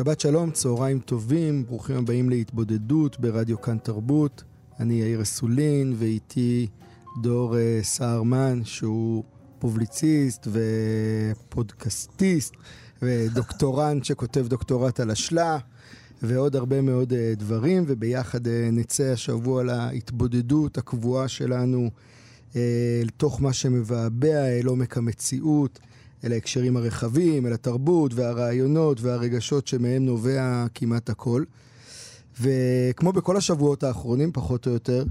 שבת שלום, צהריים טובים, ברוכים הבאים להתבודדות ברדיו כאן תרבות. אני יאיר אסולין, ואיתי דור uh, סהרמן, שהוא פובליציסט ופודקאסטיסט ודוקטורנט שכותב דוקטורט על אשלה, ועוד הרבה מאוד uh, דברים, וביחד uh, נצא השבוע להתבודדות הקבועה שלנו uh, לתוך מה שמבעבע אל עומק המציאות. אל ההקשרים הרחבים, אל התרבות והרעיונות והרגשות שמהם נובע כמעט הכל. וכמו בכל השבועות האחרונים, פחות או יותר,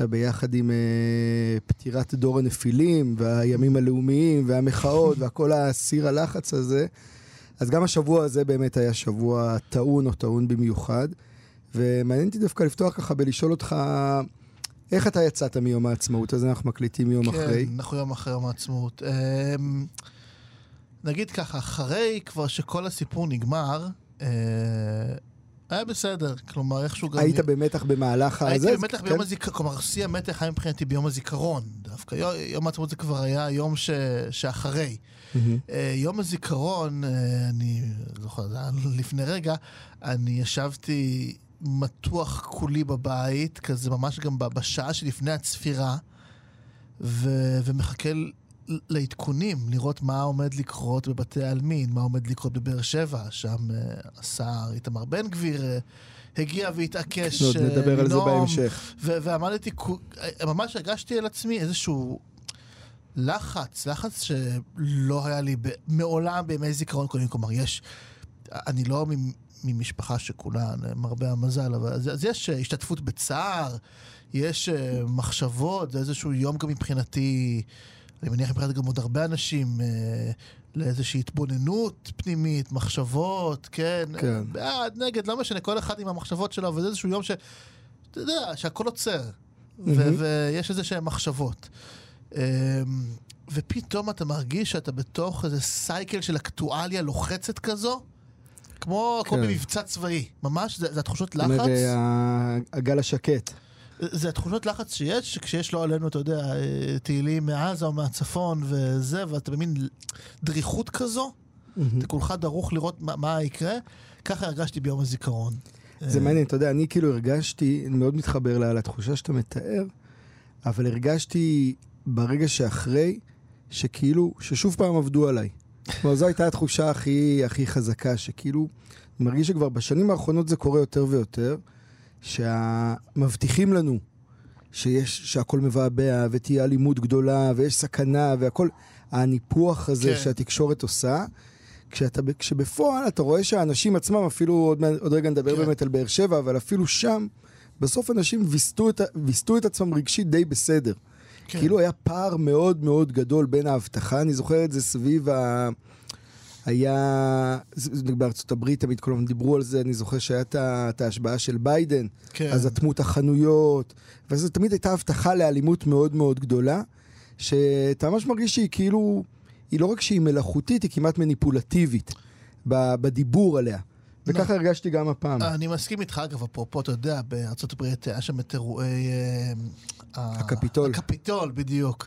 ביחד עם uh, פטירת דור הנפילים והימים הלאומיים והמחאות והכל הסיר הלחץ הזה, אז גם השבוע הזה באמת היה שבוע טעון או טעון במיוחד. ומעניין אותי דווקא לפתוח ככה בלשאול אותך, איך אתה יצאת מיום העצמאות? אז אנחנו מקליטים יום כן, אחרי. כן, אנחנו יום אחרי יום העצמאות. אמ, נגיד ככה, אחרי כבר שכל הסיפור נגמר, אה, היה בסדר. כלומר, איכשהו גם... היית במתח במהלך הזה? הייתי במתח כן? ביום הזיכרון, כלומר, שיא המתח היה מבחינתי ביום הזיכרון. דווקא יום, יום העצמאות זה כבר היה היום ש, שאחרי. מהמם. אה, יום הזיכרון, אה, אני זוכר, זה היה לפני רגע, אני ישבתי מתוח כולי בבית, כזה ממש גם בשעה שלפני הצפירה, ו- ומחכה לעדכונים, לראות מה עומד לקרות בבתי העלמין, מה עומד לקרות בבאר שבע, שם אה, השר איתמר בן גביר אה, הגיע והתעקש עוד אה, נדבר על זה לנאום. בהמשך. ועמדתי, ממש הרגשתי על עצמי איזשהו לחץ, לחץ שלא היה לי מעולם בימי זיכרון קודמים. כלומר, יש, אני לא ממשפחה שכולה מרבה המזל, אבל אז, אז יש השתתפות בצער, יש מחשבות, זה איזשהו יום גם מבחינתי, אני מניח מבחינת גם עוד הרבה אנשים, אה, לאיזושהי התבוננות פנימית, מחשבות, כן, כן. בעד, נגד, לא משנה, כל אחד עם המחשבות שלו, וזה איזשהו יום ש... אתה יודע, שהכל עוצר, ו- מהמם. ויש איזה שהן מחשבות. אמ, ופתאום אתה מרגיש שאתה בתוך איזה סייקל של אקטואליה לוחצת כזו, כמו, כמו כן. במבצע צבאי. ממש, זה, זה התחושות זאת אומרת, לחץ. אה, הגל השקט. זה התחושות לחץ שיש, כשיש לא עלינו, אתה יודע, אה, תהילים מעזה או מהצפון וזה, ואתה במין דריכות כזו, אתה כולך דרוך לראות מה, מה יקרה. ככה הרגשתי ביום הזיכרון. זה אה, מעניין, אתה יודע, אני כאילו הרגשתי, אני מאוד מתחבר לה- לתחושה שאתה מתאר, אבל הרגשתי ברגע שאחרי, שכאילו, ששוב פעם עבדו עליי. כלומר, זו הייתה התחושה הכי, הכי חזקה, שכאילו, אני מרגיש שכבר בשנים האחרונות זה קורה יותר ויותר, שמבטיחים לנו שיש, שהכל מבעבע, ותהיה אלימות גדולה, ויש סכנה, והכל, הניפוח הזה כן. שהתקשורת עושה, כשאתה, כשבפועל אתה רואה שהאנשים עצמם, אפילו עוד, עוד רגע נדבר כן. באמת על באר שבע, אבל אפילו שם, בסוף אנשים ויסתו את, ויסתו את עצמם רגשית די בסדר. כן. כאילו היה פער מאוד מאוד גדול בין ההבטחה, אני זוכר את זה סביב ה... היה, בארצות הברית תמיד הזמן דיברו על זה, אני זוכר שהיה את ההשבעה של ביידן, כן. אז אטמו את החנויות, וזו תמיד הייתה הבטחה לאלימות מאוד מאוד גדולה, שאתה ממש מרגיש שהיא כאילו, היא לא רק שהיא מלאכותית, היא כמעט מניפולטיבית בדיבור עליה. וככה הרגשתי גם הפעם. אני מסכים איתך, אגב, אפרופו, אתה יודע, בארצות הברית היה שם את אירועי... אה, הקפיטול. הקפיטול, בדיוק.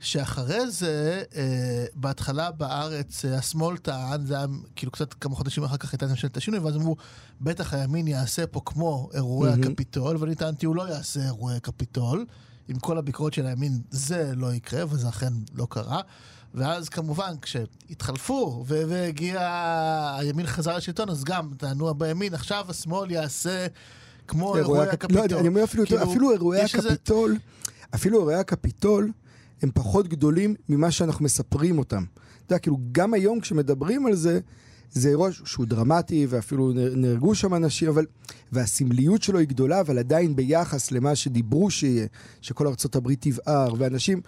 שאחרי זה, אה, בהתחלה בארץ, אה, השמאל טען, זה היה כאילו קצת כמה חודשים אחר כך הייתה ממשלת השינוי, ואז אמרו, בטח הימין יעשה פה כמו אירועי מהמם. הקפיטול, ואני טענתי, הוא לא יעשה אירועי קפיטול. עם כל הביקורת של הימין, זה לא יקרה, וזה אכן לא קרה. ואז כמובן, כשהתחלפו והגיע הימין חזר לשלטון, אז גם טענו בימין, עכשיו השמאל יעשה כמו אירועי הקפ- הקפיטול. לא, אני אומר אפילו, כאילו, אפילו אירועי יש איזה- הקפיטול, אפילו אירועי הקפיטול, הם פחות גדולים ממה שאנחנו מספרים אותם. אתה יודע, כאילו, גם היום כשמדברים על זה, זה אירוע שהוא דרמטי, ואפילו נהרגו שם אנשים, אבל... והסמליות שלו היא גדולה, אבל עדיין ביחס למה שדיברו שיהיה, שכל ארצות הברית תבער, ואנשים...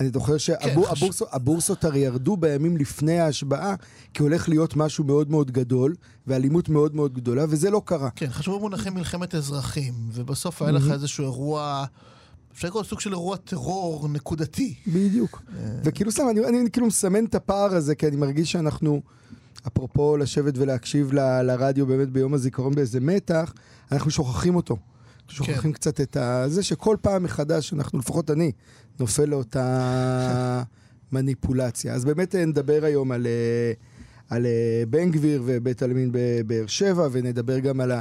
אני זוכר שהבורסות הרי ירדו בימים לפני ההשבעה, כי הולך להיות משהו מאוד מאוד גדול, ואלימות מאוד מאוד גדולה, וזה לא קרה. כן, חשבו במונחים מלחמת אזרחים, ובסוף היה לך איזשהו אירוע... אפשר לקרוא סוג של אירוע טרור נקודתי. בדיוק. וכאילו סתם, אני, אני כאילו מסמן את הפער הזה, כי אני מרגיש שאנחנו, אפרופו לשבת ולהקשיב ל, לרדיו באמת ביום הזיכרון באיזה מתח, אנחנו שוכחים אותו. שוכחים כן. קצת את ה... זה שכל פעם מחדש, אנחנו, לפחות אני, נופל לאותה מניפולציה. אז באמת נדבר היום על, אה, על אה, בן גביר ובית עלמין בבאר שבע, ונדבר גם על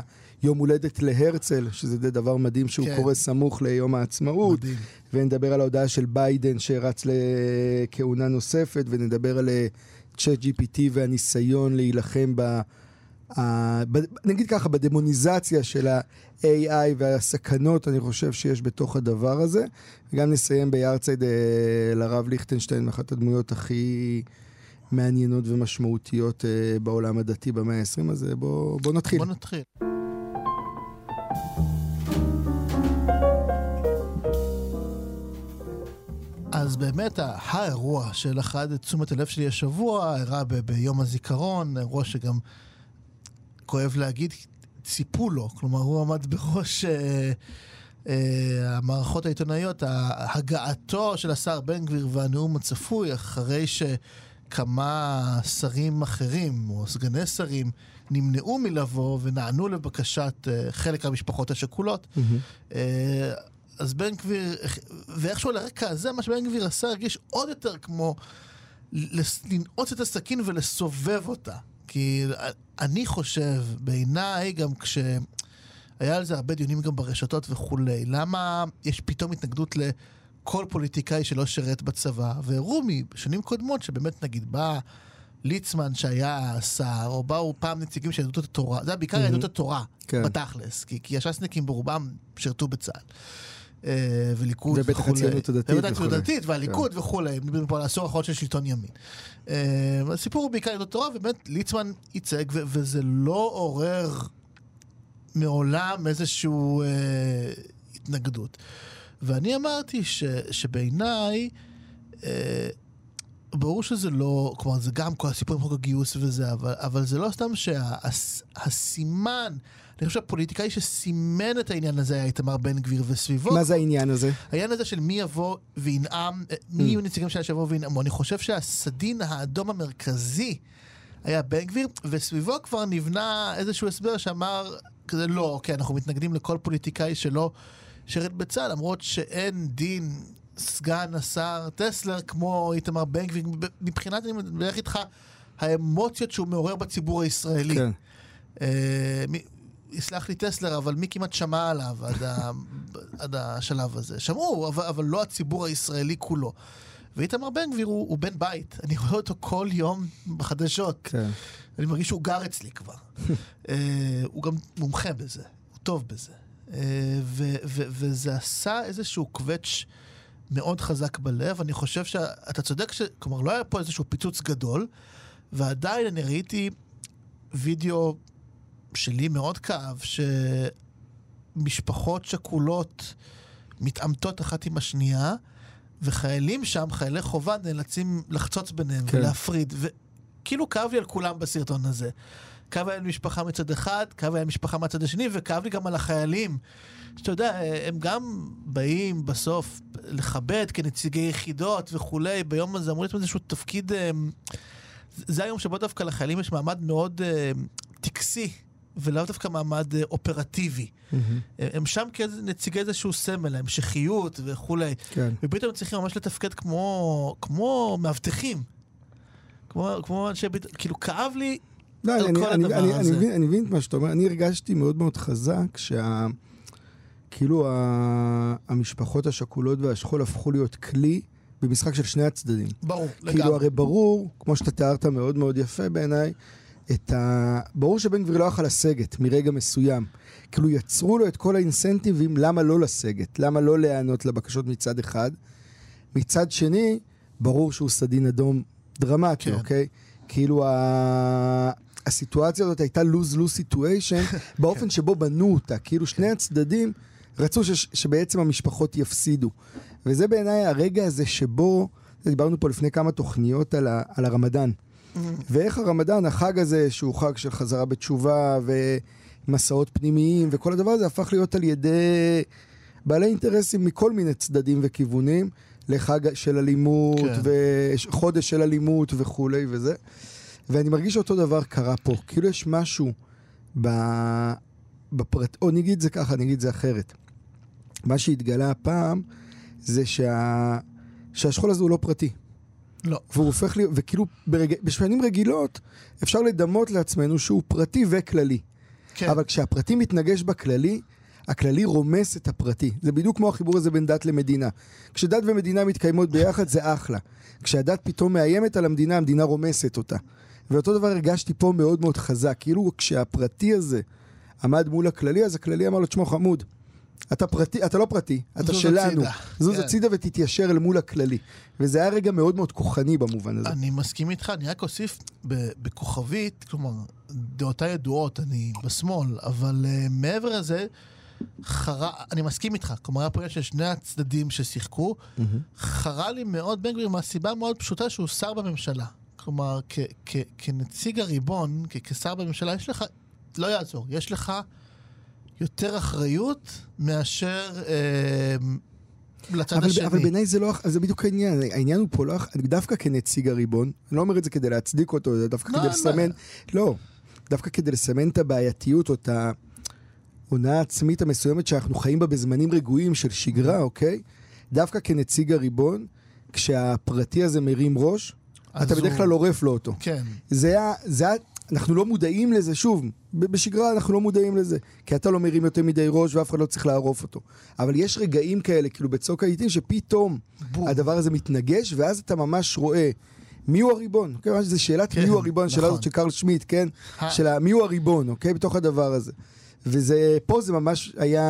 היום הולדת להרצל, שזה דבר מדהים שהוא כן. קורה סמוך ליום העצמאות. מדהים. ונדבר על ההודעה של ביידן שרץ לכהונה נוספת, ונדבר על צ'אט אה, GPT והניסיון להילחם ב... נגיד ככה, בדמוניזציה של ה-AI והסכנות, אני חושב שיש בתוך הדבר הזה. וגם נסיים ביארצייד אה, לרב ליכטנשטיין, אחת הדמויות הכי מעניינות ומשמעותיות אה, בעולם הדתי במאה ה-20, אז בואו בוא נתחיל. בוא נתחיל. אז באמת האירוע שלחד את תשומת הלב שלי השבוע, אירע ביום הזיכרון, אירוע שגם כואב להגיד, ציפו לו. כלומר, הוא עמד בראש אה, אה, המערכות העיתונאיות, הגעתו של השר בן גביר והנאום הצפוי, אחרי שכמה שרים אחרים, או סגני שרים, נמנעו מלבוא ונענו לבקשת אה, חלק מהמשפחות השכולות. Mm-hmm. אה, אז בן גביר, ואיכשהו על הרקע הזה, מה שבן גביר עשה הרגיש עוד יותר כמו לנעוץ את הסכין ולסובב אותה. כי אני חושב, בעיניי, גם כשהיה על זה הרבה דיונים גם ברשתות וכולי, למה יש פתאום התנגדות לכל פוליטיקאי שלא שירת בצבא, והראו משנים קודמות שבאמת נגיד בא ליצמן שהיה שר, או באו פעם נציגים של יהדות התורה, זה היה בעיקר יהדות התורה, כן. בתכלס, כי, כי הש"סניקים ברובם שירתו בצה"ל. אה, וליכוד וכולי. ובטח הציונות הדתית ובטח הציונות הדתית והליכוד כן. וכולי, על העשור האחרון של שלטון ימין. אה, הסיפור הוא בעיקר יהדות התורה, ובאמת ליצמן ייצג, וזה לא עורר מעולם איזושהי אה, התנגדות. ואני אמרתי שבעיניי, ברור שזה לא, כלומר זה גם כל הסיפור עם חוק הגיוס וזה, אבל, אבל זה לא סתם שהסימן, שה, אני חושב שהפוליטיקאי שסימן את העניין הזה היה איתמר בן גביר וסביבו. מה זה העניין הזה? העניין הזה של מי יבוא וינאם, אה, מי mm. יהיו נציגים שלה שיבואו וינאמו. אני חושב שהסדין האדום המרכזי היה בן גביר, וסביבו כבר נבנה איזשהו הסבר שאמר, כזה לא, כי אנחנו מתנגדים לכל פוליטיקאי שלא שירת בצה"ל, למרות שאין דין סגן השר טסלר כמו איתמר בן גביר. מבחינת, אני מדבר איתך, האמוציות שהוא מעורר בציבור הישראלי. כן. Uh, יסלח לי טסלר, אבל מי כמעט שמע עליו עד, ה, עד השלב הזה? שמעו, אבל, אבל לא הציבור הישראלי כולו. ואיתמר בן גביר הוא, הוא בן בית, אני רואה אותו כל יום בחדשות. כן. אני מרגיש שהוא גר אצלי כבר. uh, הוא גם מומחה בזה, הוא טוב בזה. Uh, ו, ו, וזה עשה איזשהו קווץ' מאוד חזק בלב. אני חושב שאתה צודק, ש... כלומר, לא היה פה איזשהו פיצוץ גדול, ועדיין אני ראיתי וידאו שלי מאוד כאב, שמשפחות שכולות מתעמתות אחת עם השנייה, וחיילים שם, חיילי חובה, נאלצים לחצוץ ביניהם כן. ולהפריד. וכאילו כאב לי על כולם בסרטון הזה. כאב לי על משפחה מצד אחד, כאב לי על משפחה מצד השני, וכאב לי גם על החיילים. שאתה יודע, הם גם באים בסוף לכבד כנציגי יחידות וכולי, ביום הזה אמור להיות איזשהו תפקיד... אה, זה היום שבו דווקא לחיילים יש מעמד מאוד uh, טקסי ולאו דווקא מעמד אה, אופרטיבי. Mm-hmm. הם שם כנציגי איזשהו סמל, המשכיות וכולי. כן. ופתאום צריכים ממש לתפקד כמו, כמו מאבטחים. כמו, כמו אנשי ביט... כאילו, כאב לי לא, על אני, כל אני, הדבר אני, הזה. אני מבין, אני מבין את מה שאתה אומר. אני הרגשתי מאוד מאוד חזק שה... כאילו ה... המשפחות השכולות והשכול הפכו להיות כלי במשחק של שני הצדדים. ברור, כאילו, לגמרי. כאילו, הרי ברור, כמו שאתה תיארת מאוד מאוד יפה בעיניי, את ה... ברור שבן גביר לא יכול לסגת מרגע מסוים. כאילו יצרו לו את כל האינסנטיבים למה לא לסגת, למה לא להיענות לבקשות מצד אחד. מצד שני, ברור שהוא סדין אדום דרמטי, כן. אוקיי? כאילו ה... הסיטואציה הזאת הייתה lose-lose situation באופן שבו בנו אותה. כאילו שני הצדדים רצו ש... שבעצם המשפחות יפסידו. וזה בעיניי הרגע הזה שבו, דיברנו פה לפני כמה תוכניות על, ה, על הרמדאן. ואיך הרמדאן, החג הזה, שהוא חג של חזרה בתשובה ומסעות פנימיים וכל הדבר הזה, הפך להיות על ידי בעלי אינטרסים מכל מיני צדדים וכיוונים, לחג של אלימות, כן. וחודש של אלימות וכולי וזה. ואני מרגיש שאותו דבר קרה פה. כאילו יש משהו ב... בפרט... או נגיד זה ככה, נגיד זה אחרת. מה שהתגלה הפעם זה שה... שהשכול הזה הוא לא פרטי. לא. והוא הופך להיות, וכאילו ברג... בשנים רגילות אפשר לדמות לעצמנו שהוא פרטי וכללי. כן. אבל כשהפרטי מתנגש בכללי, הכללי רומס את הפרטי. זה בדיוק כמו החיבור הזה בין דת למדינה. כשדת ומדינה מתקיימות ביחד זה אחלה. כשהדת פתאום מאיימת על המדינה, המדינה רומסת אותה. ואותו דבר הרגשתי פה מאוד מאוד חזק. כאילו כשהפרטי הזה עמד מול הכללי, אז הכללי אמר לו, תשמע חמוד, אתה פרטי, אתה לא פרטי, אתה זוז שלנו. הצידה." זוז כן. הצידה ותתיישר אל מול הכללי. וזה היה רגע מאוד מאוד כוחני במובן הזה. אני מסכים איתך, אני רק אוסיף בכוכבית, כלומר, דעותיי ידועות, אני בשמאל, אבל uh, מעבר לזה, חרה, אני מסכים איתך, כלומר, היה פה עניין של שני הצדדים ששיחקו, חרה לי מאוד בן גביר מהסיבה מאוד פשוטה שהוא שר בממשלה. כלומר, כ- כ- כנציג הריבון, כ- כשר בממשלה, יש לך, לא יעזור, יש לך יותר אחריות מאשר אה, לצד אבל, השני. אבל בעיניי זה לא, זה בדיוק העניין, העניין הוא פה לא, דווקא כנציג הריבון, אני לא אומר את זה כדי להצדיק אותו, זה דווקא לא, כדי אין לסמן. לא, דווקא כדי לסמן את הבעייתיות או את ההונאה העצמית המסוימת שאנחנו חיים בה בזמנים רגועים של שגרה, אוקיי? דווקא כנציג הריבון, כשהפרטי הזה מרים ראש, אתה בדרך כלל עורף לו אותו. כן. זה היה, זה היה, אנחנו לא מודעים לזה, שוב, בשגרה אנחנו לא מודעים לזה, כי אתה לא מרים יותר מדי ראש ואף אחד לא צריך לערוף אותו. אבל יש רגעים כאלה, כאילו בצוק העיתים, שפתאום בום. הדבר הזה מתנגש, ואז אתה ממש רואה מי הוא הריבון. אוקיי, ממש זו שאלת כן, מי הוא הריבון, השאלה נכון. הזאת של קרל שמיט, כן? ה- של מי הוא הריבון, אוקיי? בתוך הדבר הזה. וזה, פה זה ממש היה,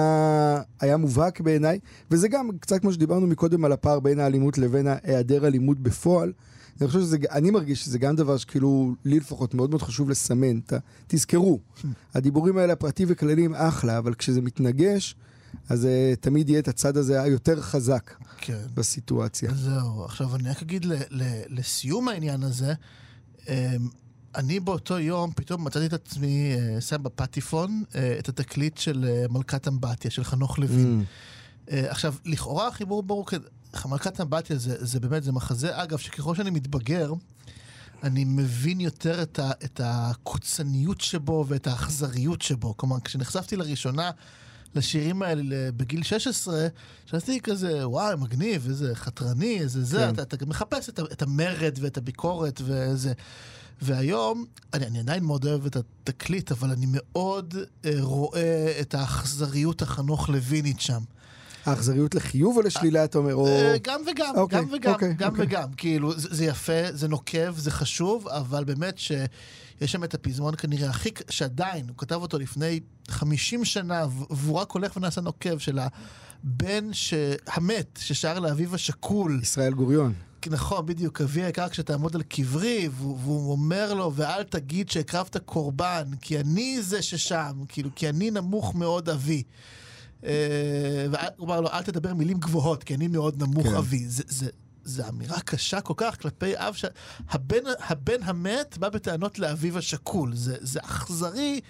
היה מובהק בעיניי, וזה גם קצת כמו שדיברנו מקודם על הפער בין האלימות לבין היעדר אלימות בפועל. אני חושב שזה, אני מרגיש שזה גם דבר שכאילו, לי לפחות מאוד מאוד חשוב לסמן. ת, תזכרו, הדיבורים האלה הפרטי וכללי הם אחלה, אבל כשזה מתנגש, אז uh, תמיד יהיה את הצד הזה היותר חזק כן. בסיטואציה. זהו, עכשיו אני רק אגיד ל- ל- לסיום העניין הזה, אמ, אני באותו יום פתאום מצאתי את עצמי אה, שם בפטיפון אה, את התקליט של אה, מלכת אמבטיה, של חנוך לוין. Mm. אה, עכשיו, לכאורה החיבור ברור, כ- מלכת אמבטיה זה, זה באמת, זה מחזה, אגב, שככל שאני מתבגר, אני מבין יותר את, ה, את הקוצניות שבו ואת האכזריות שבו. כלומר, כשנחשפתי לראשונה לשירים האלה בגיל 16, חשבתי כזה, וואי, מגניב, איזה חתרני, איזה זה, כן. אתה, אתה מחפש את, את המרד ואת הביקורת וזה. והיום, אני, אני עדיין מאוד אוהב את התקליט, אבל אני מאוד אה, רואה את האכזריות החנוך לוינית שם. האכזריות לחיוב או לשלילה, אתה אומר? או... אה, גם וגם, אוקיי, גם וגם, אוקיי, גם אוקיי. וגם. כאילו, זה, זה יפה, זה נוקב, זה חשוב, אבל באמת שיש שם את הפזמון כנראה הכי, שעדיין, הוא כתב אותו לפני 50 שנה, והוא רק הולך ונעשה נוקב של הבן ש... המת, ששר לאביו השכול. ישראל גוריון. נכון, בדיוק, אבי היקר כשתעמוד על קברי, והוא, והוא אומר לו, ואל תגיד שהקרבת קורבן, כי אני זה ששם, כאילו, כי אני נמוך מאוד אבי. אה, והוא אמר לו, אל תדבר מילים גבוהות, כי אני מאוד נמוך כן. אבי. זה, זה, זה אמירה קשה כל כך כלפי אב ש... הבן, הבן המת בא בטענות לאביו השכול. זה, זה אכזרי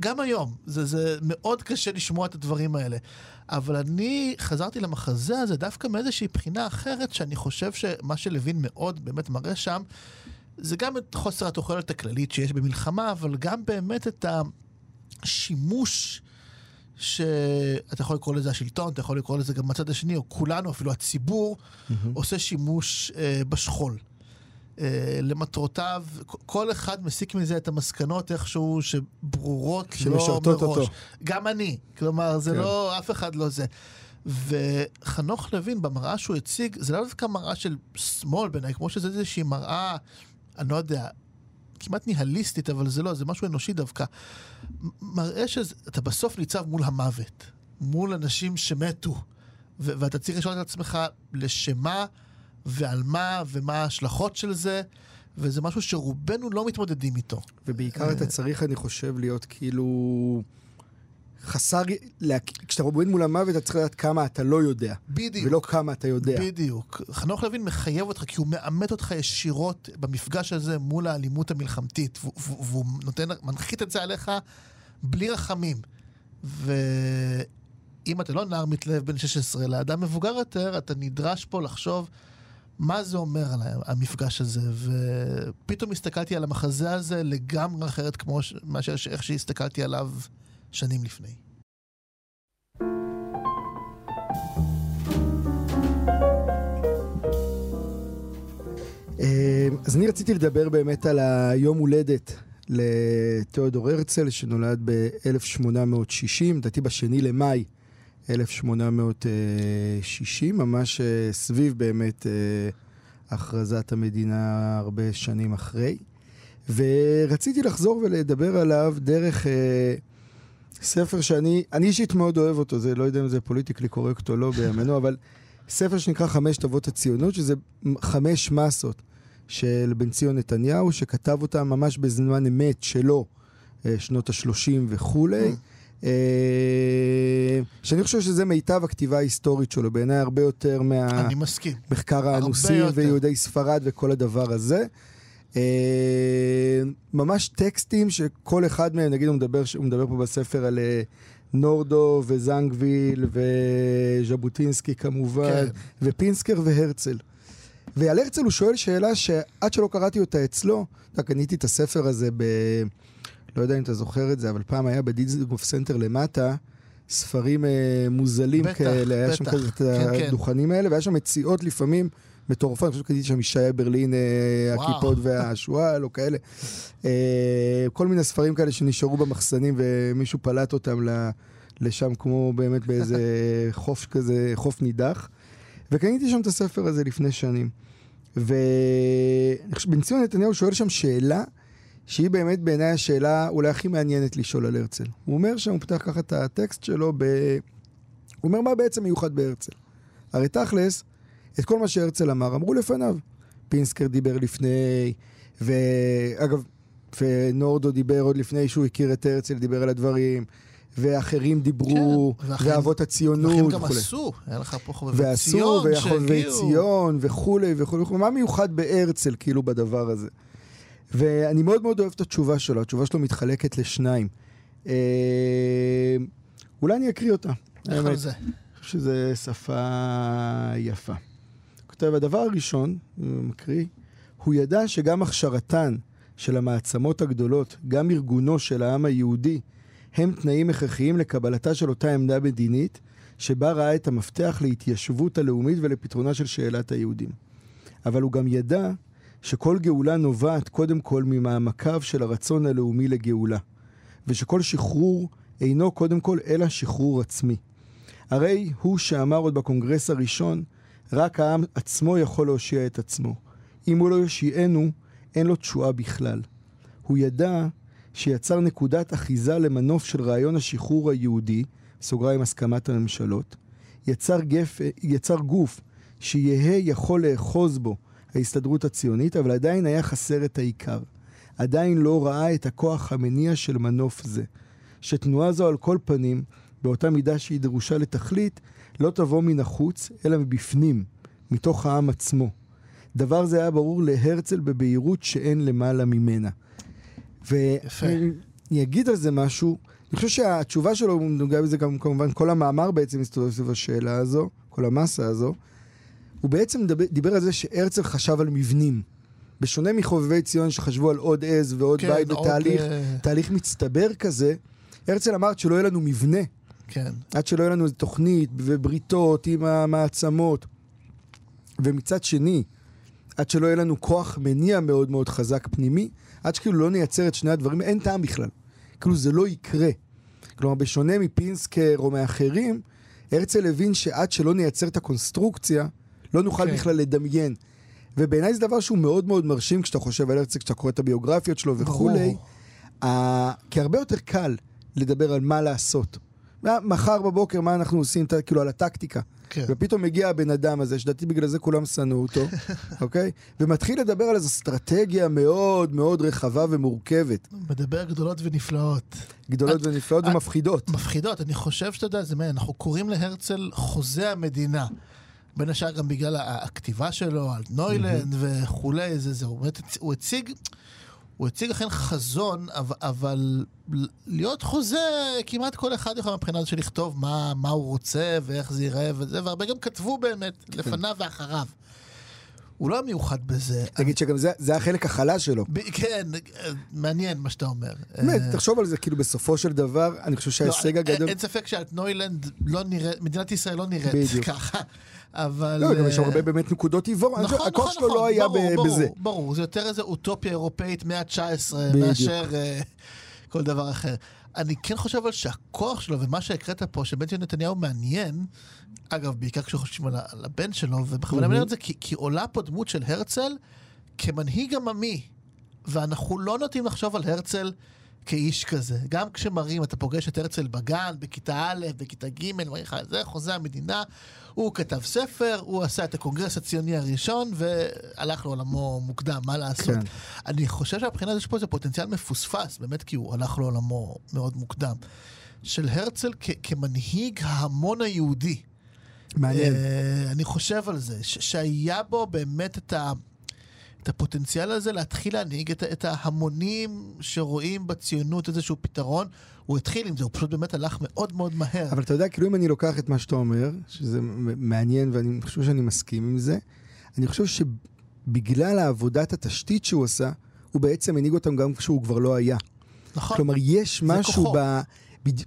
גם היום. זה, זה מאוד קשה לשמוע את הדברים האלה. אבל אני חזרתי למחזה הזה דווקא מאיזושהי בחינה אחרת, שאני חושב שמה שלוין מאוד באמת מראה שם, זה גם את חוסר התוחלת הכללית שיש במלחמה, אבל גם באמת את השימוש שאתה יכול לקרוא לזה השלטון, אתה יכול לקרוא לזה גם הצד השני, או כולנו, אפילו הציבור, עושה שימוש אה, בשכול. אה, למטרותיו, כל אחד מסיק מזה את המסקנות איכשהו שברורות שמשרתות מראש. אותו. גם אני. כלומר, זה כן. לא, אף אחד לא זה. וחנוך לוין, במראה שהוא הציג, זה לא דווקא מראה של שמאל בעיניי, כמו שזה איזושהי מראה, אני לא יודע, כמעט ניהליסטית, אבל זה לא, זה משהו אנושי דווקא. מראה שאתה בסוף ניצב מול המוות, מול אנשים שמתו, ו- ואתה צריך לשאול את עצמך לשמה ועל מה ומה ההשלכות של זה, וזה משהו שרובנו לא מתמודדים איתו. ובעיקר אתה צריך, אני חושב, להיות כאילו חסר, כשאתה עומד מול המוות, אתה צריך לדעת כמה אתה לא יודע. בדיוק. ולא כמה אתה יודע. בדיוק. חנוך לוין מחייב אותך, כי הוא מאמת אותך ישירות במפגש הזה מול האלימות המלחמתית, והוא נותן, מנחית את זה עליך בלי רחמים. ואם אתה לא נער מתלהב בן 16, לאדם מבוגר יותר, אתה נדרש פה לחשוב מה זה אומר על המפגש הזה. ופתאום הסתכלתי על המחזה הזה לגמרי אחרת כמו מאשר איך שהסתכלתי עליו שנים לפני. אה, אז אני רציתי לדבר באמת על היום הולדת לתיאודור הרצל, שנולד ב-1860, לדעתי בשני למאי 1860, ממש אה, סביב באמת אה, הכרזת המדינה הרבה שנים אחרי. ורציתי לחזור ולדבר עליו דרך ספר שאני, אני אישית מאוד אוהב אותו, זה לא יודע אם זה פוליטיקלי קורקט או לא בימינו, אבל ספר שנקרא חמש תוות הציונות, שזה חמש מסות של בן ציון נתניהו, שכתב אותם ממש בזמן אמת שלו, אה, שנות ה-30 וכולי. Mm. אה, שאני חושב שזה מיטב הכתיבה ההיסטורית שלו, בעיניי הרבה יותר מהמחקר האנוסי ויהודי ספרד וכל הדבר הזה. אה, ממש טקסטים שכל אחד מהם, נגיד הוא מדבר, הוא מדבר פה בספר על אה, נורדאו וזנגוויל וז'בוטינסקי כמובן, כן. ופינסקר והרצל. ועל הרצל הוא שואל שאלה שעד שלא קראתי אותה אצלו, אתה קניתי את הספר הזה ב... לא יודע אם אתה זוכר את זה, אבל פעם היה בדיזנגוף סנטר למטה, ספרים אה, מוזלים בטח, כאלה, היה בטח, שם כזה כן, את כן. הדוכנים כן. האלה, והיה שם מציאות לפעמים מטורפות, אני חושב שקניתי שם ישעיה ברלין, אה, הקיפוד והשועל או כאלה. אה, כל מיני ספרים כאלה שנשארו במחסנים ומישהו פלט אותם לשם כמו באמת באיזה חוף כזה, חוף נידח. וקניתי שם את הספר הזה לפני שנים. ובן ציון נתניהו שואל שם שאלה שהיא באמת בעיניי השאלה אולי הכי מעניינת לשאול על הרצל. הוא אומר שם, הוא פותח ככה את הטקסט שלו, ב... הוא אומר מה בעצם מיוחד בהרצל. הרי תכלס, את כל מה שהרצל אמר, אמרו לפניו. פינסקר דיבר לפני, ואגב, ונורדו דיבר עוד לפני שהוא הכיר את הרצל, דיבר על הדברים. ואחרים דיברו, כן, ואחרים, ואבות הציונות וכולי. ואחרים גם עשו, היה לך פה חובבי ציון. ועשו, וחובבי ציון וכולי וכולי. מה מיוחד בהרצל כאילו בדבר הזה? ואני מאוד מאוד אוהב את התשובה שלו, התשובה שלו מתחלקת לשניים. אה, אולי אני אקריא אותה. איך זה? אני חושב שזו שפה יפה. כותב, הדבר הראשון, הוא מקריא, הוא ידע שגם הכשרתן של המעצמות הגדולות, גם ארגונו של העם היהודי, הם תנאים הכרחיים לקבלתה של אותה עמדה מדינית, שבה ראה את המפתח להתיישבות הלאומית ולפתרונה של שאלת היהודים. אבל הוא גם ידע שכל גאולה נובעת קודם כל ממעמקיו של הרצון הלאומי לגאולה, ושכל שחרור אינו קודם כל אלא שחרור עצמי. הרי הוא שאמר עוד בקונגרס הראשון, רק העם עצמו יכול להושיע את עצמו. אם הוא לא יושיענו, אין לו תשועה בכלל. הוא ידע שיצר נקודת אחיזה למנוף של רעיון השחרור היהודי, סוגריים הסכמת הממשלות, יצר, גף, יצר גוף שיהא יכול לאחוז בו ההסתדרות הציונית, אבל עדיין היה חסר את העיקר. עדיין לא ראה את הכוח המניע של מנוף זה. שתנועה זו על כל פנים, באותה מידה שהיא דרושה לתכלית, לא תבוא מן החוץ, אלא מבפנים, מתוך העם עצמו. דבר זה היה ברור להרצל בבהירות שאין למעלה ממנה. ואני אגיד על זה משהו, אני חושב שהתשובה שלו, הוא נוגע בזה גם כמובן, כל המאמר בעצם מסתובב סביב השאלה הזו, כל המסה הזו. הוא בעצם דבר, דיבר על זה שהרצל חשב על מבנים. בשונה מחובבי ציון שחשבו על עוד עז ועוד כן, בית בתהליך uh... תהליך מצטבר כזה, הרצל אמר שלא יהיה לנו מבנה. כן. עד שלא יהיה לנו איזו תוכנית ובריתות עם המעצמות. ומצד שני, עד שלא יהיה לנו כוח מניע מאוד מאוד חזק פנימי, עד שכאילו לא נייצר את שני הדברים, אין טעם בכלל. כאילו זה לא יקרה. כלומר, בשונה מפינסקר או מאחרים, הרצל הבין שעד שלא נייצר את הקונסטרוקציה, לא נוכל כן. בכלל לדמיין. ובעיניי זה דבר שהוא מאוד מאוד מרשים כשאתה חושב על הרצל, כשאתה קורא את הביוגרפיות שלו וכולי. כי הרבה יותר קל לדבר על מה לעשות, מחר בבוקר, מה אנחנו עושים, כאילו, על הטקטיקה. כן. ופתאום מגיע הבן אדם הזה, שלדעתי בגלל זה כולם שנאו אותו, אוקיי? ומתחיל לדבר על איזו אסטרטגיה מאוד מאוד רחבה ומורכבת. מדבר גדולות ונפלאות. גדולות ונפלאות את- ומפחידות. מפחידות, אני חושב שאתה יודע, זה מעניין, אנחנו קוראים להרצל חוזה המדינה. בין השאר גם בגלל הכתיבה שלו על נוילנד וכולי, זה זה, הוא הוא הציג, הוא הציג אכן חזון, אבל, אבל להיות חוזה, כמעט כל אחד יכול מבחינה הזאת של לכתוב מה, מה הוא רוצה ואיך זה ייראה וזה, והרבה גם כתבו באמת, לפניו ואחריו. הוא לא מיוחד בזה. תגיד שגם זה, זה החלק החלש שלו. ב- כן, מעניין מה שאתה אומר. באמת, אה, תחשוב על זה, כאילו בסופו של דבר, אני חושב שההישג לא, הגדול... אין ספק שאת נוילנד לא נראית, מדינת ישראל לא נראית. ככה, אבל... לא, גם יש אה, הרבה באמת נקודות עיוור. נכון, נכון, הכוח שלו נכון, לא היה בזה. ברור, זה יותר איזה אוטופיה אירופאית מאה ה-19 בדיוק. מאשר אה, כל דבר אחר. אני כן חושב על שהכוח שלו, ומה שהקראת פה, שבנציון נתניהו מעניין, אגב, בעיקר כשחושבים על, על הבן שלו, ובכוונה אני אומר את זה, כי, כי עולה פה דמות של הרצל כמנהיג עממי, ואנחנו לא נוטים לחשוב על הרצל כאיש כזה. גם כשמראים, אתה פוגש את הרצל בגן, בכיתה א', בכיתה ג', אומרים לך, זה חוזה המדינה, הוא כתב ספר, הוא עשה את הקונגרס הציוני הראשון, והלך לעולמו מוקדם, מה לעשות? כן. אני חושב שהבחינה הזאת יש פה איזה פוטנציאל מפוספס, באמת כי הוא הלך לעולמו מאוד מוקדם, של הרצל כ- כמנהיג ההמון היהודי. מעניין. אה, אני חושב על זה, ש- שהיה בו באמת את, ה, את הפוטנציאל הזה להתחיל להנהיג את, את ההמונים שרואים בציונות איזשהו פתרון. הוא התחיל עם זה, הוא פשוט באמת הלך מאוד מאוד מהר. אבל אתה יודע, כאילו אם אני לוקח את מה שאתה אומר, שזה מעניין ואני חושב שאני מסכים עם זה, אני חושב שבגלל העבודת התשתית שהוא עשה, הוא בעצם הנהיג אותם גם כשהוא כבר לא היה. נכון. כלומר, יש משהו כוחו. ב... בד...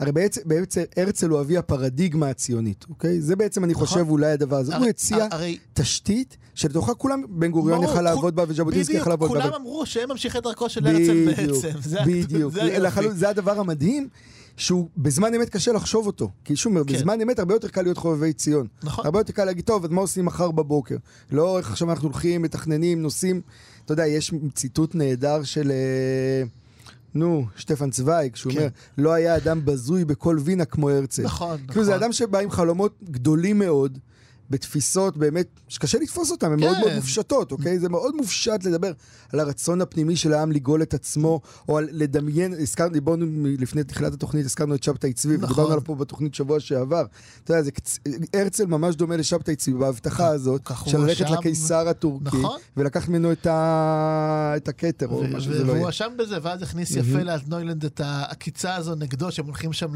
הרי בעצם, בעצם הרצל הוא אבי הפרדיגמה הציונית, אוקיי? זה בעצם, אני נכון. חושב, אולי הדבר הזה. הוא הציע הרי תשתית שלתוכה כולם, בן גוריון יכל לעבוד בה וז'בוטינסקי בדיוק, יכל לעבוד בה. כולם אבל- אמרו שהם ממשיכי דרכו של הרצל בדיוק, בעצם. זה בדיוק. זה היופי. לחלוטין, זה הדבר המדהים, שהוא בזמן אמת קשה לחשוב אותו. כי שוב, כן. בזמן אמת הרבה יותר קל להיות חובבי ציון. נכון. הרבה יותר קל להגיד, טוב, אז מה עושים מחר בבוקר? לא איך עכשיו אנחנו הולכים, מתכננים, נוסעים. אתה יודע, יש ציטוט נהדר של... אה, נו, שטפן צוויג, שהוא כן. אומר, לא היה אדם בזוי בכל וינה כמו הרצל. נכון, כאילו זה נכון. אדם שבא עם חלומות גדולים מאוד, בתפיסות באמת, שקשה לתפוס אותן, הן מאוד כן. מאוד מופשטות, אוקיי? זה מאוד מופשט לדבר על הרצון הפנימי של העם לגאול את עצמו, או על לדמיין, הזכרנו, דיברנו לפני תחילת התוכנית, הזכרנו את שבתאי צבי, נכון. ודיברנו עליו פה בתוכנית שבוע שעבר. אתה יודע, זה, קצ- הרצל ממש דומה לשבתאי צבי בהבטחה הזאת, של ללכת. לקיסר הטורקי, נכון. ולקחת ממנו את ה- את הכתר, או ו- מה ו- שזה לא והוא יהיה. הואשם בזה, ואז הכניס יפה לאלטנוילנד את העקיצה הזו נגדו, שהם הולכים שם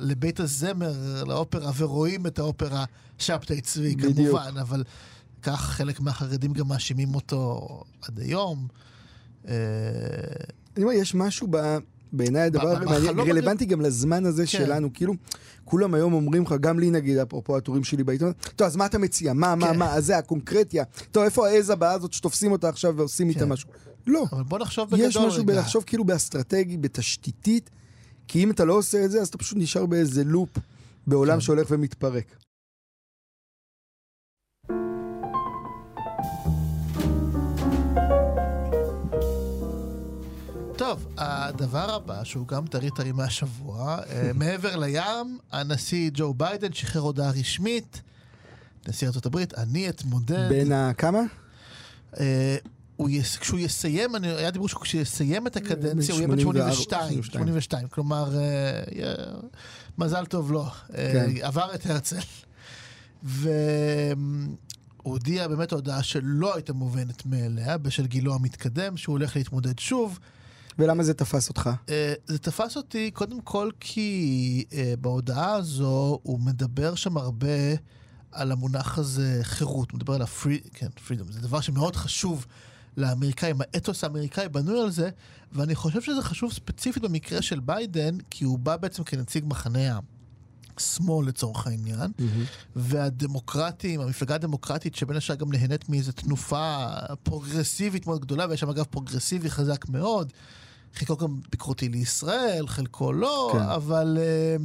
לבית הזמר, לאופרה, ורואים את האופרה שבתאי צבי, בדיוק. כמובן, אבל כך חלק מהחרדים גם מאשימים אותו עד היום. אה, אני אומר, יש משהו ב... בעיניי הדבר רלוונטי גם לזמן הזה כן. שלנו, כאילו, כולם היום אומרים לך, גם לי נגיד, אפרופו הטורים שלי בעיתון, טוב, אז מה אתה מציע? מה, מה, כן. מה, אז זה הקונקרטיה. טוב, איפה העז הבאה הזאת שתופסים אותה עכשיו ועושים איתה כן. משהו? לא. אבל בוא נחשוב בגדול יש משהו רגע. בלחשוב כאילו באסטרטגי, בתשתיתית, כי אם אתה לא עושה את זה, אז אתה פשוט נשאר באיזה לופ בעולם. שהולך ומתפרק. טוב, הדבר הבא, שהוא גם טרי טרי מהשבוע, אה, מעבר לים, הנשיא ג'ו ביידן שחרר הודעה רשמית, נשיא הברית, אני אתמודד. בן כמה? אה, הוא יס... כשהוא יסיים, אני... היה דיבור שכשהוא יסיים את הקדנציה, הוא יהיה בן 84, 82, 82, כלומר, אה, מזל טוב לו, אה, כן. עבר את הרצל. והוא הודיע באמת הודעה שלא הייתה מובנת מאליה, בשל גילו המתקדם, שהוא הולך להתמודד שוב. ולמה זה תפס אותך? אה, זה תפס אותי קודם כל כי אה, בהודעה הזו הוא מדבר שם הרבה על המונח הזה חירות, הוא מדבר על הפרי... כן, פרידום, זה דבר שמאוד חשוב לאמריקאים, האתוס האמריקאי בנוי על זה, ואני חושב שזה חשוב ספציפית במקרה של ביידן, כי הוא בא בעצם כנציג מחנה השמאל לצורך העניין, והדמוקרטים, המפלגה הדמוקרטית שבין השאר גם נהנית מאיזו תנופה פרוגרסיבית מאוד גדולה, ויש שם אגב פרוגרסיבי חזק מאוד. חלקו גם ביקורתי לישראל, חלקו לא, כן. אבל... אה,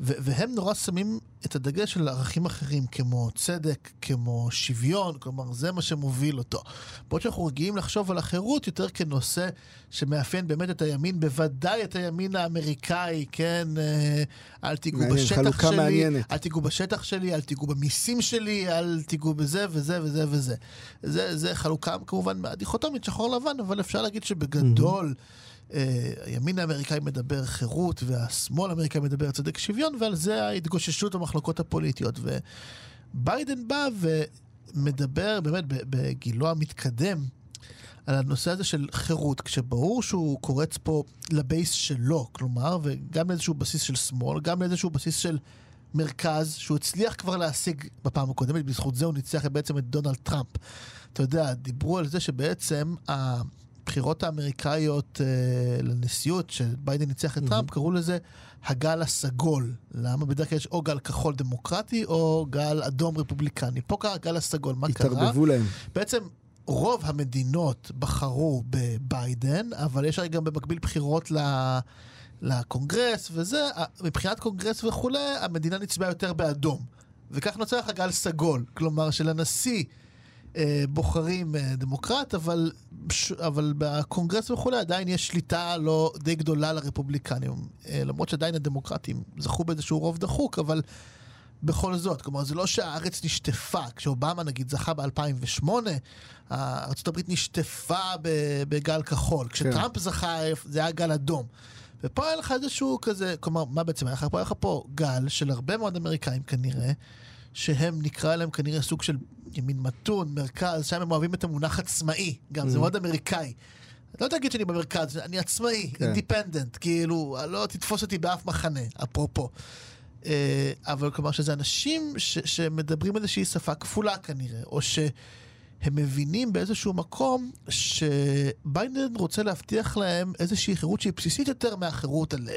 והם נורא שמים את הדגש של ערכים אחרים, כמו צדק, כמו שוויון, כלומר, זה מה שמוביל אותו. בעוד שאנחנו רגילים לחשוב על החירות יותר כנושא שמאפיין באמת את הימין, בוודאי את הימין האמריקאי, כן? אה, אל תיגעו בשטח שלי, מעניינת. אל תיגעו בשטח שלי, אל תיגעו במיסים שלי, אל תיגעו בזה וזה וזה וזה. זה, זה חלוקה כמובן דיכוטומית, שחור לבן, אבל אפשר להגיד שבגדול... Mm-hmm. אה, הימין האמריקאי מדבר חירות והשמאל האמריקאי מדבר צדק שוויון, ועל זה ההתגוששות המחלוקות הפוליטיות. וביידן בא ומדבר באמת בגילו המתקדם על הנושא הזה של חירות, כשברור שהוא קורץ פה לבייס שלו, כלומר, וגם לאיזשהו בסיס של שמאל, גם לאיזשהו בסיס של מרכז, שהוא הצליח כבר להשיג בפעם הקודמת, בזכות זה הוא ניצח בעצם את דונלד טראמפ. אתה יודע, דיברו על זה שבעצם הבחירות האמריקאיות אה, לנשיאות, שביידן ניצח את טראמפ, קראו לזה הגל הסגול. למה? בדרך כלל יש או גל כחול דמוקרטי או גל אדום רפובליקני. פה קרה הגל הסגול, מה קרה? התערבבו להם. בעצם רוב המדינות בחרו בביידן, אבל יש הרי גם במקביל בחירות ל... לקונגרס וזה, מבחינת קונגרס וכולי, המדינה נצבעה יותר באדום. וכך נוצר לך גל סגול. כלומר, שלנשיא בוחרים אה, דמוקרט, אבל, אבל בקונגרס וכולי עדיין יש שליטה לא די גדולה לרפובליקנים. אה, למרות שעדיין הדמוקרטים זכו באיזשהו רוב דחוק, אבל בכל זאת, כלומר זה לא שהארץ נשטפה, כשאובמה נגיד זכה ב-2008, ארה"ב נשטפה בגל כחול, כן. כשטראמפ כן. זכה זה היה גל אדום. ופה היה לך איזשהו כזה, כלומר, מה בעצם היה לך פה? היה לך פה גל של הרבה מאוד אמריקאים כנראה, שהם נקרא להם כנראה סוג של ימין מתון, מרכז, שם הם אוהבים את המונח עצמאי, גם mm. זה מאוד אמריקאי. לא תגיד שאני במרכז, אני עצמאי, אינדיפנדנט, כן. כאילו, לא תתפוס אותי באף מחנה, אפרופו. Uh, אבל כלומר שזה אנשים ש, שמדברים איזושהי שפה כפולה כנראה, או שהם מבינים באיזשהו מקום שביידן רוצה להבטיח להם איזושהי חירות שהיא בסיסית יותר מהחירות על...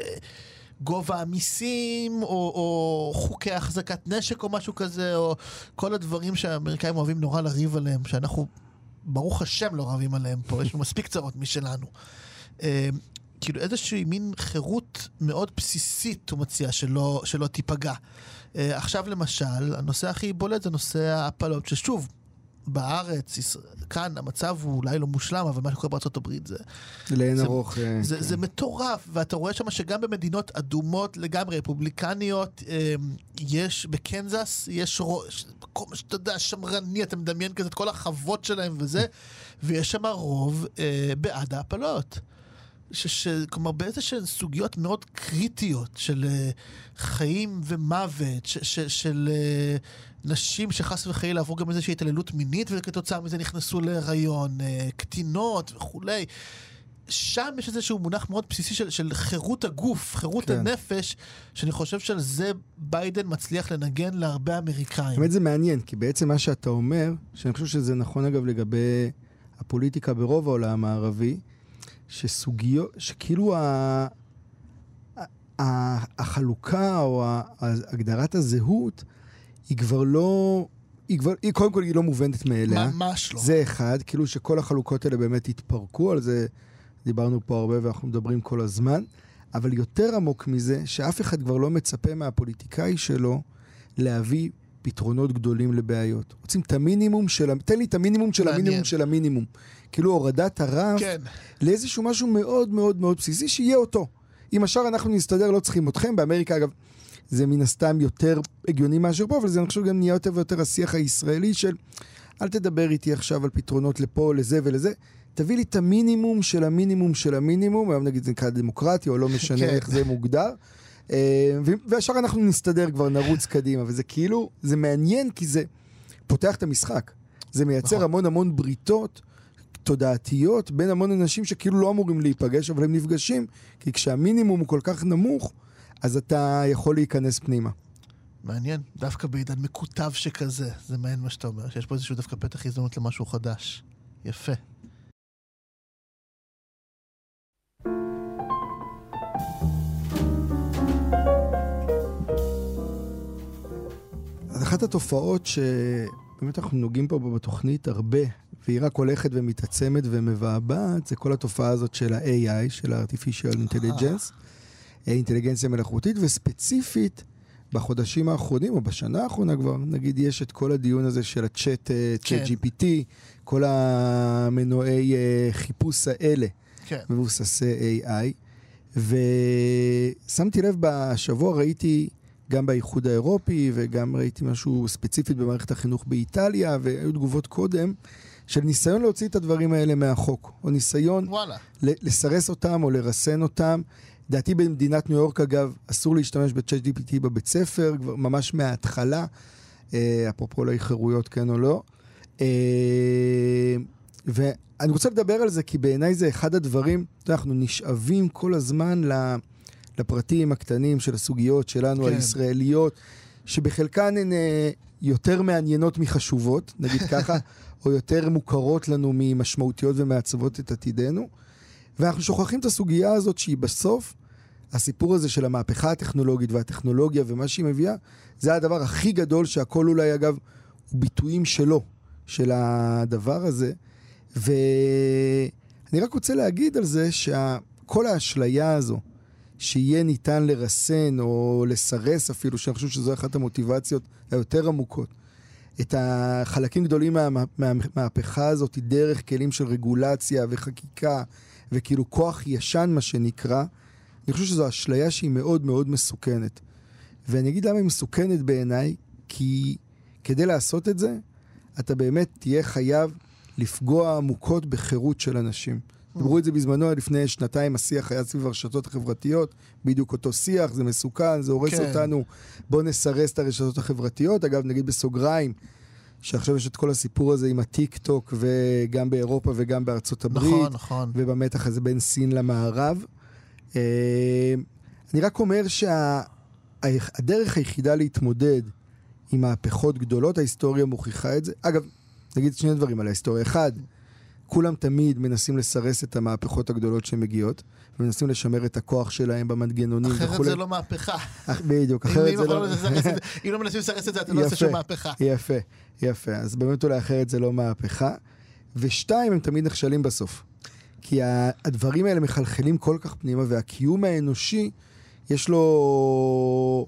גובה המיסים, או, או חוקי החזקת נשק או משהו כזה, או כל הדברים שהאמריקאים אוהבים נורא לריב עליהם, שאנחנו, ברוך השם, לא רבים עליהם פה, יש לנו מספיק צרות משלנו. אה, כאילו איזושהי מין חירות מאוד בסיסית הוא מציע שלא, שלא תיפגע. אה, עכשיו למשל, הנושא הכי בולט זה נושא ההפלות, ששוב, בארץ, כאן המצב הוא אולי לא מושלם, אבל מה שקורה בארצות הברית זה... לאין ארוך. זה, כן. זה, זה מטורף, ואתה רואה שם שגם במדינות אדומות לגמרי, רפובליקניות, אמ, יש, בקנזס, יש מקום שאתה יודע, שמרני, אתה מדמיין כזה את כל החוות שלהם וזה, ויש שם רוב אה, בעד ההפלות. ש, ש, כלומר, באיזה שהן סוגיות מאוד קריטיות של uh, חיים ומוות, ש, ש, של uh, נשים שחס וחלילה עברו גם איזושהי התעללות מינית וכתוצאה מזה נכנסו להיריון, uh, קטינות וכולי. שם יש איזשהו מונח מאוד בסיסי של, של חירות הגוף, חירות כן. הנפש, שאני חושב שעל זה ביידן מצליח לנגן להרבה אמריקאים. באמת זה מעניין, כי בעצם מה שאתה אומר, שאני חושב שזה נכון אגב לגבי הפוליטיקה ברוב העולם הערבי, שסוגיות, שכאילו ה, ה, החלוקה או הגדרת הזהות היא כבר לא... היא כבר, היא קודם כל היא לא מובנת מאליה. ממש לא. זה אחד, כאילו שכל החלוקות האלה באמת התפרקו, על זה דיברנו פה הרבה ואנחנו מדברים כל הזמן. אבל יותר עמוק מזה, שאף אחד כבר לא מצפה מהפוליטיקאי שלו להביא פתרונות גדולים לבעיות. רוצים את המינימום של... תן לי את המינימום של מעניין. המינימום של המינימום. כאילו הורדת הרף כן. לאיזשהו משהו מאוד מאוד מאוד בסיסי, שיהיה אותו. עם השאר אנחנו נסתדר, לא צריכים אתכם. באמריקה, אגב, זה מן הסתם יותר הגיוני מאשר פה, אבל זה אני חושב גם נהיה יותר ויותר השיח הישראלי של אל תדבר איתי עכשיו על פתרונות לפה, לזה ולזה. תביא לי את המינימום של המינימום של המינימום, היום נגיד זה נקרא דמוקרטיה, או לא משנה כן. איך זה מוגדר. אה, והשאר אנחנו נסתדר כבר, נרוץ קדימה. וזה כאילו, זה מעניין כי זה פותח את המשחק. זה מייצר נכון. המון המון בריתות תודעתיות בין המון אנשים שכאילו לא אמורים להיפגש, אבל הם נפגשים, כי כשהמינימום הוא כל כך נמוך, אז אתה יכול להיכנס פנימה. מעניין, דווקא בעידן מקוטב שכזה, זה מעניין מה שאתה אומר, שיש פה איזשהו דווקא פתח הזדמנות למשהו חדש. יפה. אחת התופעות שבאמת אנחנו נוגעים פה בתוכנית הרבה, והיא רק הולכת ומתעצמת ומבעבעת, זה כל התופעה הזאת של ה-AI, של ה-artificial intelligence, אה. אינטליגנציה מלאכותית, וספציפית בחודשים האחרונים, או בשנה האחרונה כבר, נגיד, יש את כל הדיון הזה של הצ'אט, אה, צ'אט כן. GPT, כל המנועי אה, חיפוש האלה, כן. מבוססי AI. ושמתי לב, בשבוע ראיתי גם באיחוד האירופי, וגם ראיתי משהו ספציפית במערכת החינוך באיטליה, והיו תגובות קודם, של ניסיון להוציא את הדברים האלה מהחוק, או ניסיון וואלה. לסרס אותם או לרסן אותם. לדעתי במדינת ניו יורק, אגב, אסור להשתמש בצ'אט GPT בבית ספר, כבר ממש מההתחלה, אה, אפרופו לאי חירויות, כן או לא. אה, ואני רוצה לדבר על זה, כי בעיניי זה אחד הדברים, אנחנו נשאבים כל הזמן ל- לפרטים הקטנים של הסוגיות שלנו, כן. הישראליות, שבחלקן הן אה, יותר מעניינות מחשובות, נגיד ככה, או יותר מוכרות לנו ממשמעותיות ומעצבות את עתידנו. ואנחנו שוכחים את הסוגיה הזאת שהיא בסוף, הסיפור הזה של המהפכה הטכנולוגית והטכנולוגיה ומה שהיא מביאה, זה הדבר הכי גדול שהכל אולי אגב הוא ביטויים שלו, של הדבר הזה. ואני רק רוצה להגיד על זה שכל האשליה הזו, שיהיה ניתן לרסן או לסרס אפילו, שאני חושב שזו אחת המוטיבציות היותר עמוקות, את החלקים גדולים מה- מה- מהמהפכה הזאת דרך כלים של רגולציה וחקיקה וכאילו כוח ישן מה שנקרא, אני חושב שזו אשליה שהיא מאוד מאוד מסוכנת. ואני אגיד למה היא מסוכנת בעיניי, כי כדי לעשות את זה, אתה באמת תהיה חייב לפגוע עמוקות בחירות של אנשים. דיברו את זה בזמנו, לפני שנתיים השיח היה סביב הרשתות החברתיות, בדיוק אותו שיח, זה מסוכן, זה הורס כן. אותנו, בואו נסרס את הרשתות החברתיות. אגב, נגיד בסוגריים, שעכשיו יש את כל הסיפור הזה עם הטיק טוק, וגם באירופה וגם בארצות הברית. נכון, נכון. ובמתח הזה בין סין למערב. אה, אני רק אומר שהדרך היחידה להתמודד עם מהפכות גדולות, ההיסטוריה מוכיחה את זה. אגב, נגיד שני דברים על ההיסטוריה. אחד, כולם תמיד מנסים לסרס את המהפכות הגדולות שמגיעות, ומנסים לשמר את הכוח שלהם במנגנונים אחרת וכולי. זה לא מהפכה. בדיוק, אחרת זה לא... אם לא מנסים לסרס את זה, אתה לא עושה. שום מהפכה. יפה, יפה. אז באמת אולי אחרת זה לא מהפכה. ושתיים, הם תמיד נכשלים בסוף. כי הדברים האלה מחלחלים כל כך פנימה, והקיום האנושי, יש לו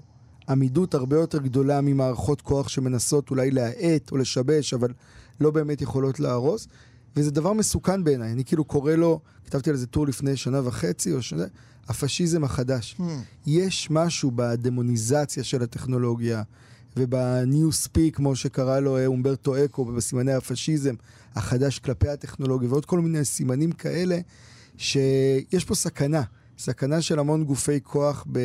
עמידות הרבה יותר גדולה ממערכות כוח שמנסות אולי להאט או לשבש, אבל לא באמת יכולות להרוס. וזה דבר מסוכן בעיניי. אני כאילו קורא לו, כתבתי על זה טור לפני שנה וחצי או שנה, הפשיזם החדש. Hmm. יש משהו בדמוניזציה של הטכנולוגיה ובניו ספיק, כמו שקרא לו אה, אומברטו אקו, ובסימני הפשיזם החדש כלפי הטכנולוגיה, ועוד כל מיני סימנים כאלה, שיש פה סכנה, סכנה של המון גופי כוח ב...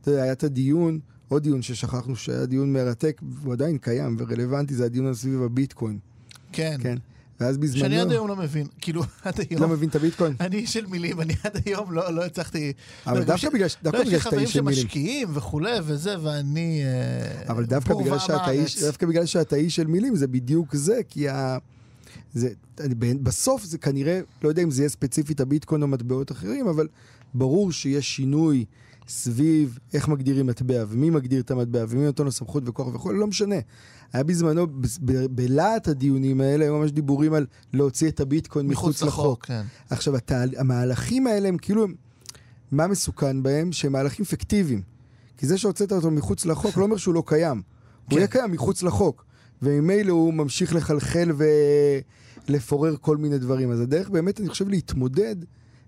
אתה יודע, היה את הדיון, עוד דיון ששכחנו שהיה דיון מרתק, והוא עדיין קיים ורלוונטי, זה הדיון על סביב הביטקוין, כן. כן? ואז בזמנו... שאני עד היום לא מבין. כאילו, עד היום. לא מבין את הביטקוין? אני איש של מילים, אני עד היום לא לא הצלחתי... אבל לא, דווקא יש- בגלל ש- דווקא לא, יש לי שאתה חברים איש של מילים. שמשקיעים וכולי וזה, ואני... אה, אבל דווקא בגלל, שאתה איש. דווקא בגלל שאתה איש של מילים, זה בדיוק זה, כי ה... זה, בסוף זה כנראה, לא יודע אם זה יהיה ספציפית הביטקוין או מטבעות אחרים, אבל ברור שיש שינוי סביב איך מגדירים מטבע, ומי מגדיר את המטבע, ומי נותן לו סמכות וכוח וכו', לא משנה. היה בזמנו, בלהט הדיונים האלה, היו ממש דיבורים על להוציא את הביטקוין מחוץ לחוק. כן. עכשיו, התהל... המהלכים האלה הם כאילו, מה מסוכן בהם? שהם מהלכים פיקטיביים. כי זה שהוצאת אותו מחוץ לחוק לא אומר שהוא לא קיים. הוא כן. יהיה קיים מחוץ לחוק. וממילא הוא ממשיך לחלחל ולפורר כל מיני דברים. אז הדרך באמת, אני חושב, להתמודד,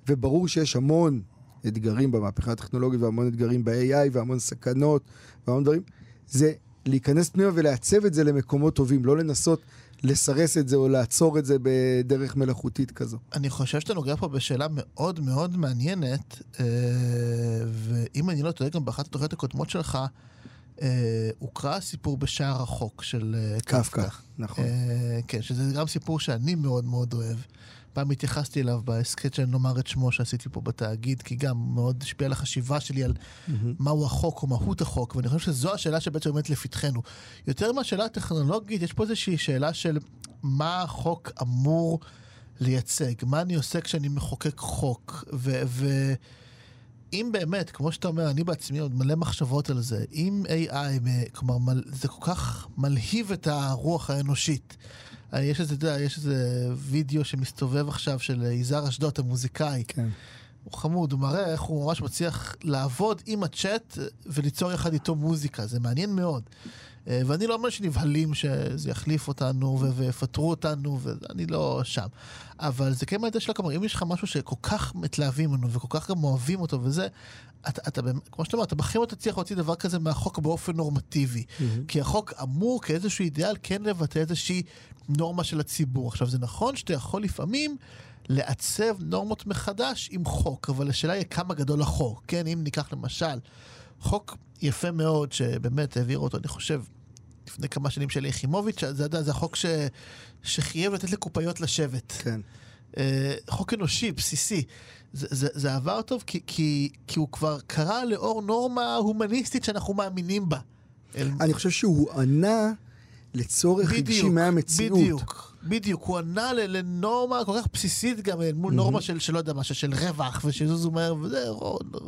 וברור שיש המון אתגרים במהפכה הטכנולוגית והמון אתגרים ב-AI והמון סכנות והמון דברים, זה להיכנס פנימה ולעצב את זה למקומות טובים, לא לנסות לסרס את זה או לעצור את זה בדרך מלאכותית כזו. אני חושב שאתה נוגע פה בשאלה מאוד מאוד מעניינת, אה, ואם אני לא טועה, גם באחת התוכניות הקודמות שלך, אה, הוקרא הסיפור בשער החוק של אה, קפקא. נכון. כן, שזה גם סיפור שאני מאוד מאוד אוהב. פעם התייחסתי אליו בהסכת שאני לומר את שמו שעשיתי פה בתאגיד, כי גם מאוד השפיע על החשיבה שלי על מהו החוק או מהות החוק, ואני חושב שזו השאלה שבעצם עומדת לפתחנו. יותר מהשאלה הטכנולוגית, יש פה איזושהי שאלה של מה החוק אמור לייצג, מה אני עושה כשאני מחוקק חוק, ו... ו- אם באמת, כמו שאתה אומר, אני בעצמי עוד מלא מחשבות על זה, אם AI, כלומר, מל- זה כל כך מלהיב את הרוח האנושית. אה, יש איזה, אתה יודע, יש איזה וידאו שמסתובב עכשיו של יזהר אשדוד, המוזיקאי, כן. הוא חמוד, הוא מראה איך הוא ממש מצליח לעבוד עם הצ'אט וליצור יחד איתו מוזיקה, זה מעניין מאוד. אה, ואני לא אומר שנבהלים שזה יחליף אותנו ויפטרו אותנו, ואני לא שם. אבל זה כן מהידע שלה, כלומר, אם יש לך משהו שכל כך מתלהבים ממנו וכל כך גם אוהבים אותו וזה, אתה, אתה כמו שאתה אומר, אתה בחיים לא תצליח להוציא דבר כזה מהחוק באופן נורמטיבי. Mm-hmm. כי החוק אמור כאיזשהו אידיאל כן לבטא איזושהי נורמה של הציבור. עכשיו, זה נכון שאתה יכול לפעמים... לעצב נורמות מחדש עם חוק, אבל השאלה היא כמה גדול החוק, כן? אם ניקח למשל חוק יפה מאוד, שבאמת העביר אותו, אני חושב, לפני כמה שנים של יחימוביץ', זה, זה, זה החוק ש, שחייב לתת לקופאיות לשבת. כן. Uh, חוק אנושי, בסיסי. זה, זה, זה עבר טוב כי, כי, כי הוא כבר קרה לאור נורמה הומניסטית שאנחנו מאמינים בה. אני חושב שהוא ענה לצורך רגשי מהמציאות. בדיוק, בדיוק. הוא ענה לנורמה כל כך בסיסית גם, מול mm-hmm. נורמה של, שלא יודע מה, של רווח ושיזוזו מהר, וזה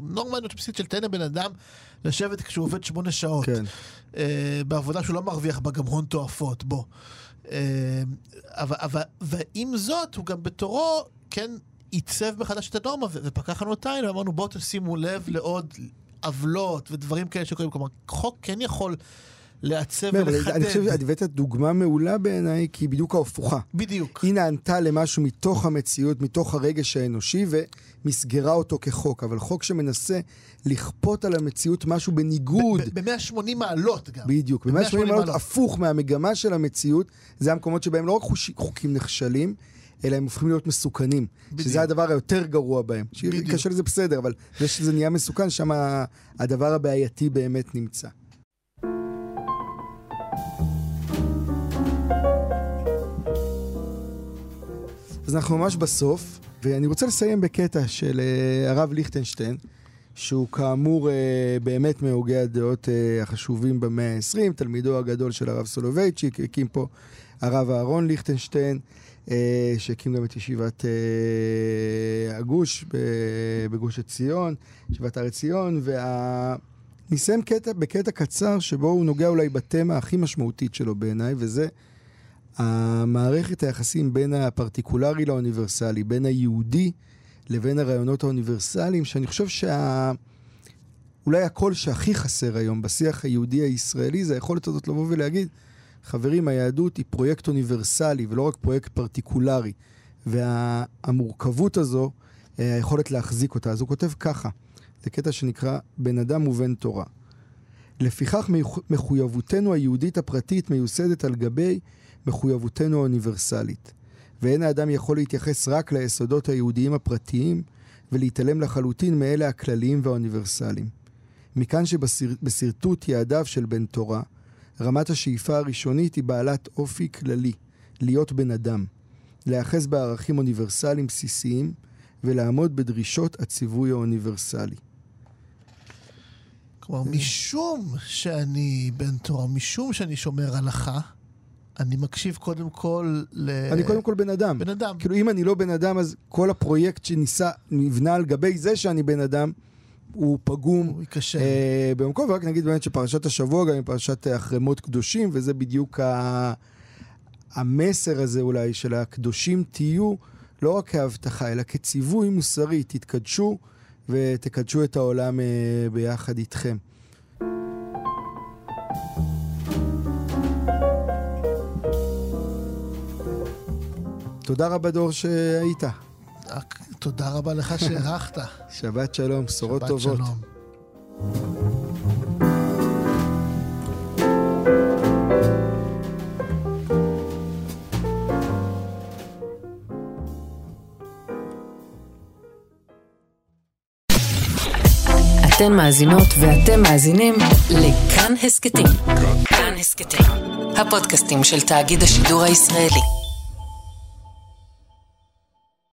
נורמה בסיסית של תן לבן אדם לשבת כשהוא עובד שמונה שעות. כן. Uh, בעבודה שהוא לא מרוויח בה גם הון תועפות, בוא. Uh, אבל, אבל, ועם זאת, הוא גם בתורו, כן, עיצב מחדש את הנורמה, ופקח לנו עותיים, ואמרנו בואו תשימו לב לעוד עוולות ודברים כאלה שקורים. כלומר, חוק כן יכול... לעצב ולחדד. אני חושב שהבאת דוגמה מעולה בעיניי, כי היא בדיוק ההפוכה. בדיוק. היא נענתה למשהו מתוך המציאות, מתוך הרגש האנושי, ומסגרה אותו כחוק. אבל חוק שמנסה לכפות על המציאות משהו בניגוד. ב-180 מעלות גם. בדיוק. ב-180 מעלות הפוך מהמגמה של המציאות, זה המקומות שבהם לא רק חוקים נכשלים, אלא הם הופכים להיות מסוכנים. בדיוק. שזה הדבר היותר גרוע בהם. קשה לזה בסדר, אבל זה שזה נהיה מסוכן, שם הדבר הבעייתי באמת נמצא. אז אנחנו ממש בסוף, ואני רוצה לסיים בקטע של uh, הרב ליכטנשטיין, שהוא כאמור uh, באמת מהוגי הדעות uh, החשובים במאה ה-20, תלמידו הגדול של הרב סולובייצ'יק, הקים פה הרב אהרון ליכטנשטיין, שהקים גם את ישיבת הגוש בגוש עציון, ישיבת הר עציון, וה... נסיים קטע, בקטע קצר שבו הוא נוגע אולי בתמה הכי משמעותית שלו בעיניי, וזה המערכת היחסים בין הפרטיקולרי לאוניברסלי, בין היהודי לבין הרעיונות האוניברסליים, שאני חושב שה... אולי הקול שהכי חסר היום בשיח היהודי הישראלי זה היכולת הזאת לבוא ולהגיד, חברים, היהדות היא פרויקט אוניברסלי ולא רק פרויקט פרטיקולרי. והמורכבות הזו, אה, היכולת להחזיק אותה. אז הוא כותב ככה, זה קטע שנקרא בן אדם ובן תורה. לפיכך מחויבותנו היהודית הפרטית מיוסדת על גבי מחויבותנו האוניברסלית. ואין האדם יכול להתייחס רק ליסודות היהודיים הפרטיים ולהתעלם לחלוטין מאלה הכלליים והאוניברסליים. מכאן שבשרטוט יעדיו של בן תורה, רמת השאיפה הראשונית היא בעלת אופי כללי, להיות בן אדם, להיאחז בערכים אוניברסליים בסיסיים ולעמוד בדרישות הציווי האוניברסלי. כלומר, משום שאני בן תורה, משום שאני שומר הלכה, אני מקשיב קודם כל ל... אני קודם כל בן אדם. בן אדם. כאילו, אם אני לא בן אדם, אז כל הפרויקט שניסה, נבנה על גבי זה שאני בן אדם, הוא פגום. הוא ייכשל. אה, במקום, ורק נגיד באמת שפרשת השבוע גם היא פרשת החרמות קדושים, וזה בדיוק ה... המסר הזה אולי של הקדושים תהיו לא רק כהבטחה, אלא כציווי מוסרי, תתקדשו ותקדשו את העולם אה, ביחד איתכם. תודה רבה דור שהיית. תודה רבה לך שהערכת. שבת שלום, בשורות טובות. שבת שלום. אתן מאזינות ואתם מאזינים לכאן הסכתים. כאן הסכתים, הפודקאסטים של תאגיד השידור הישראלי.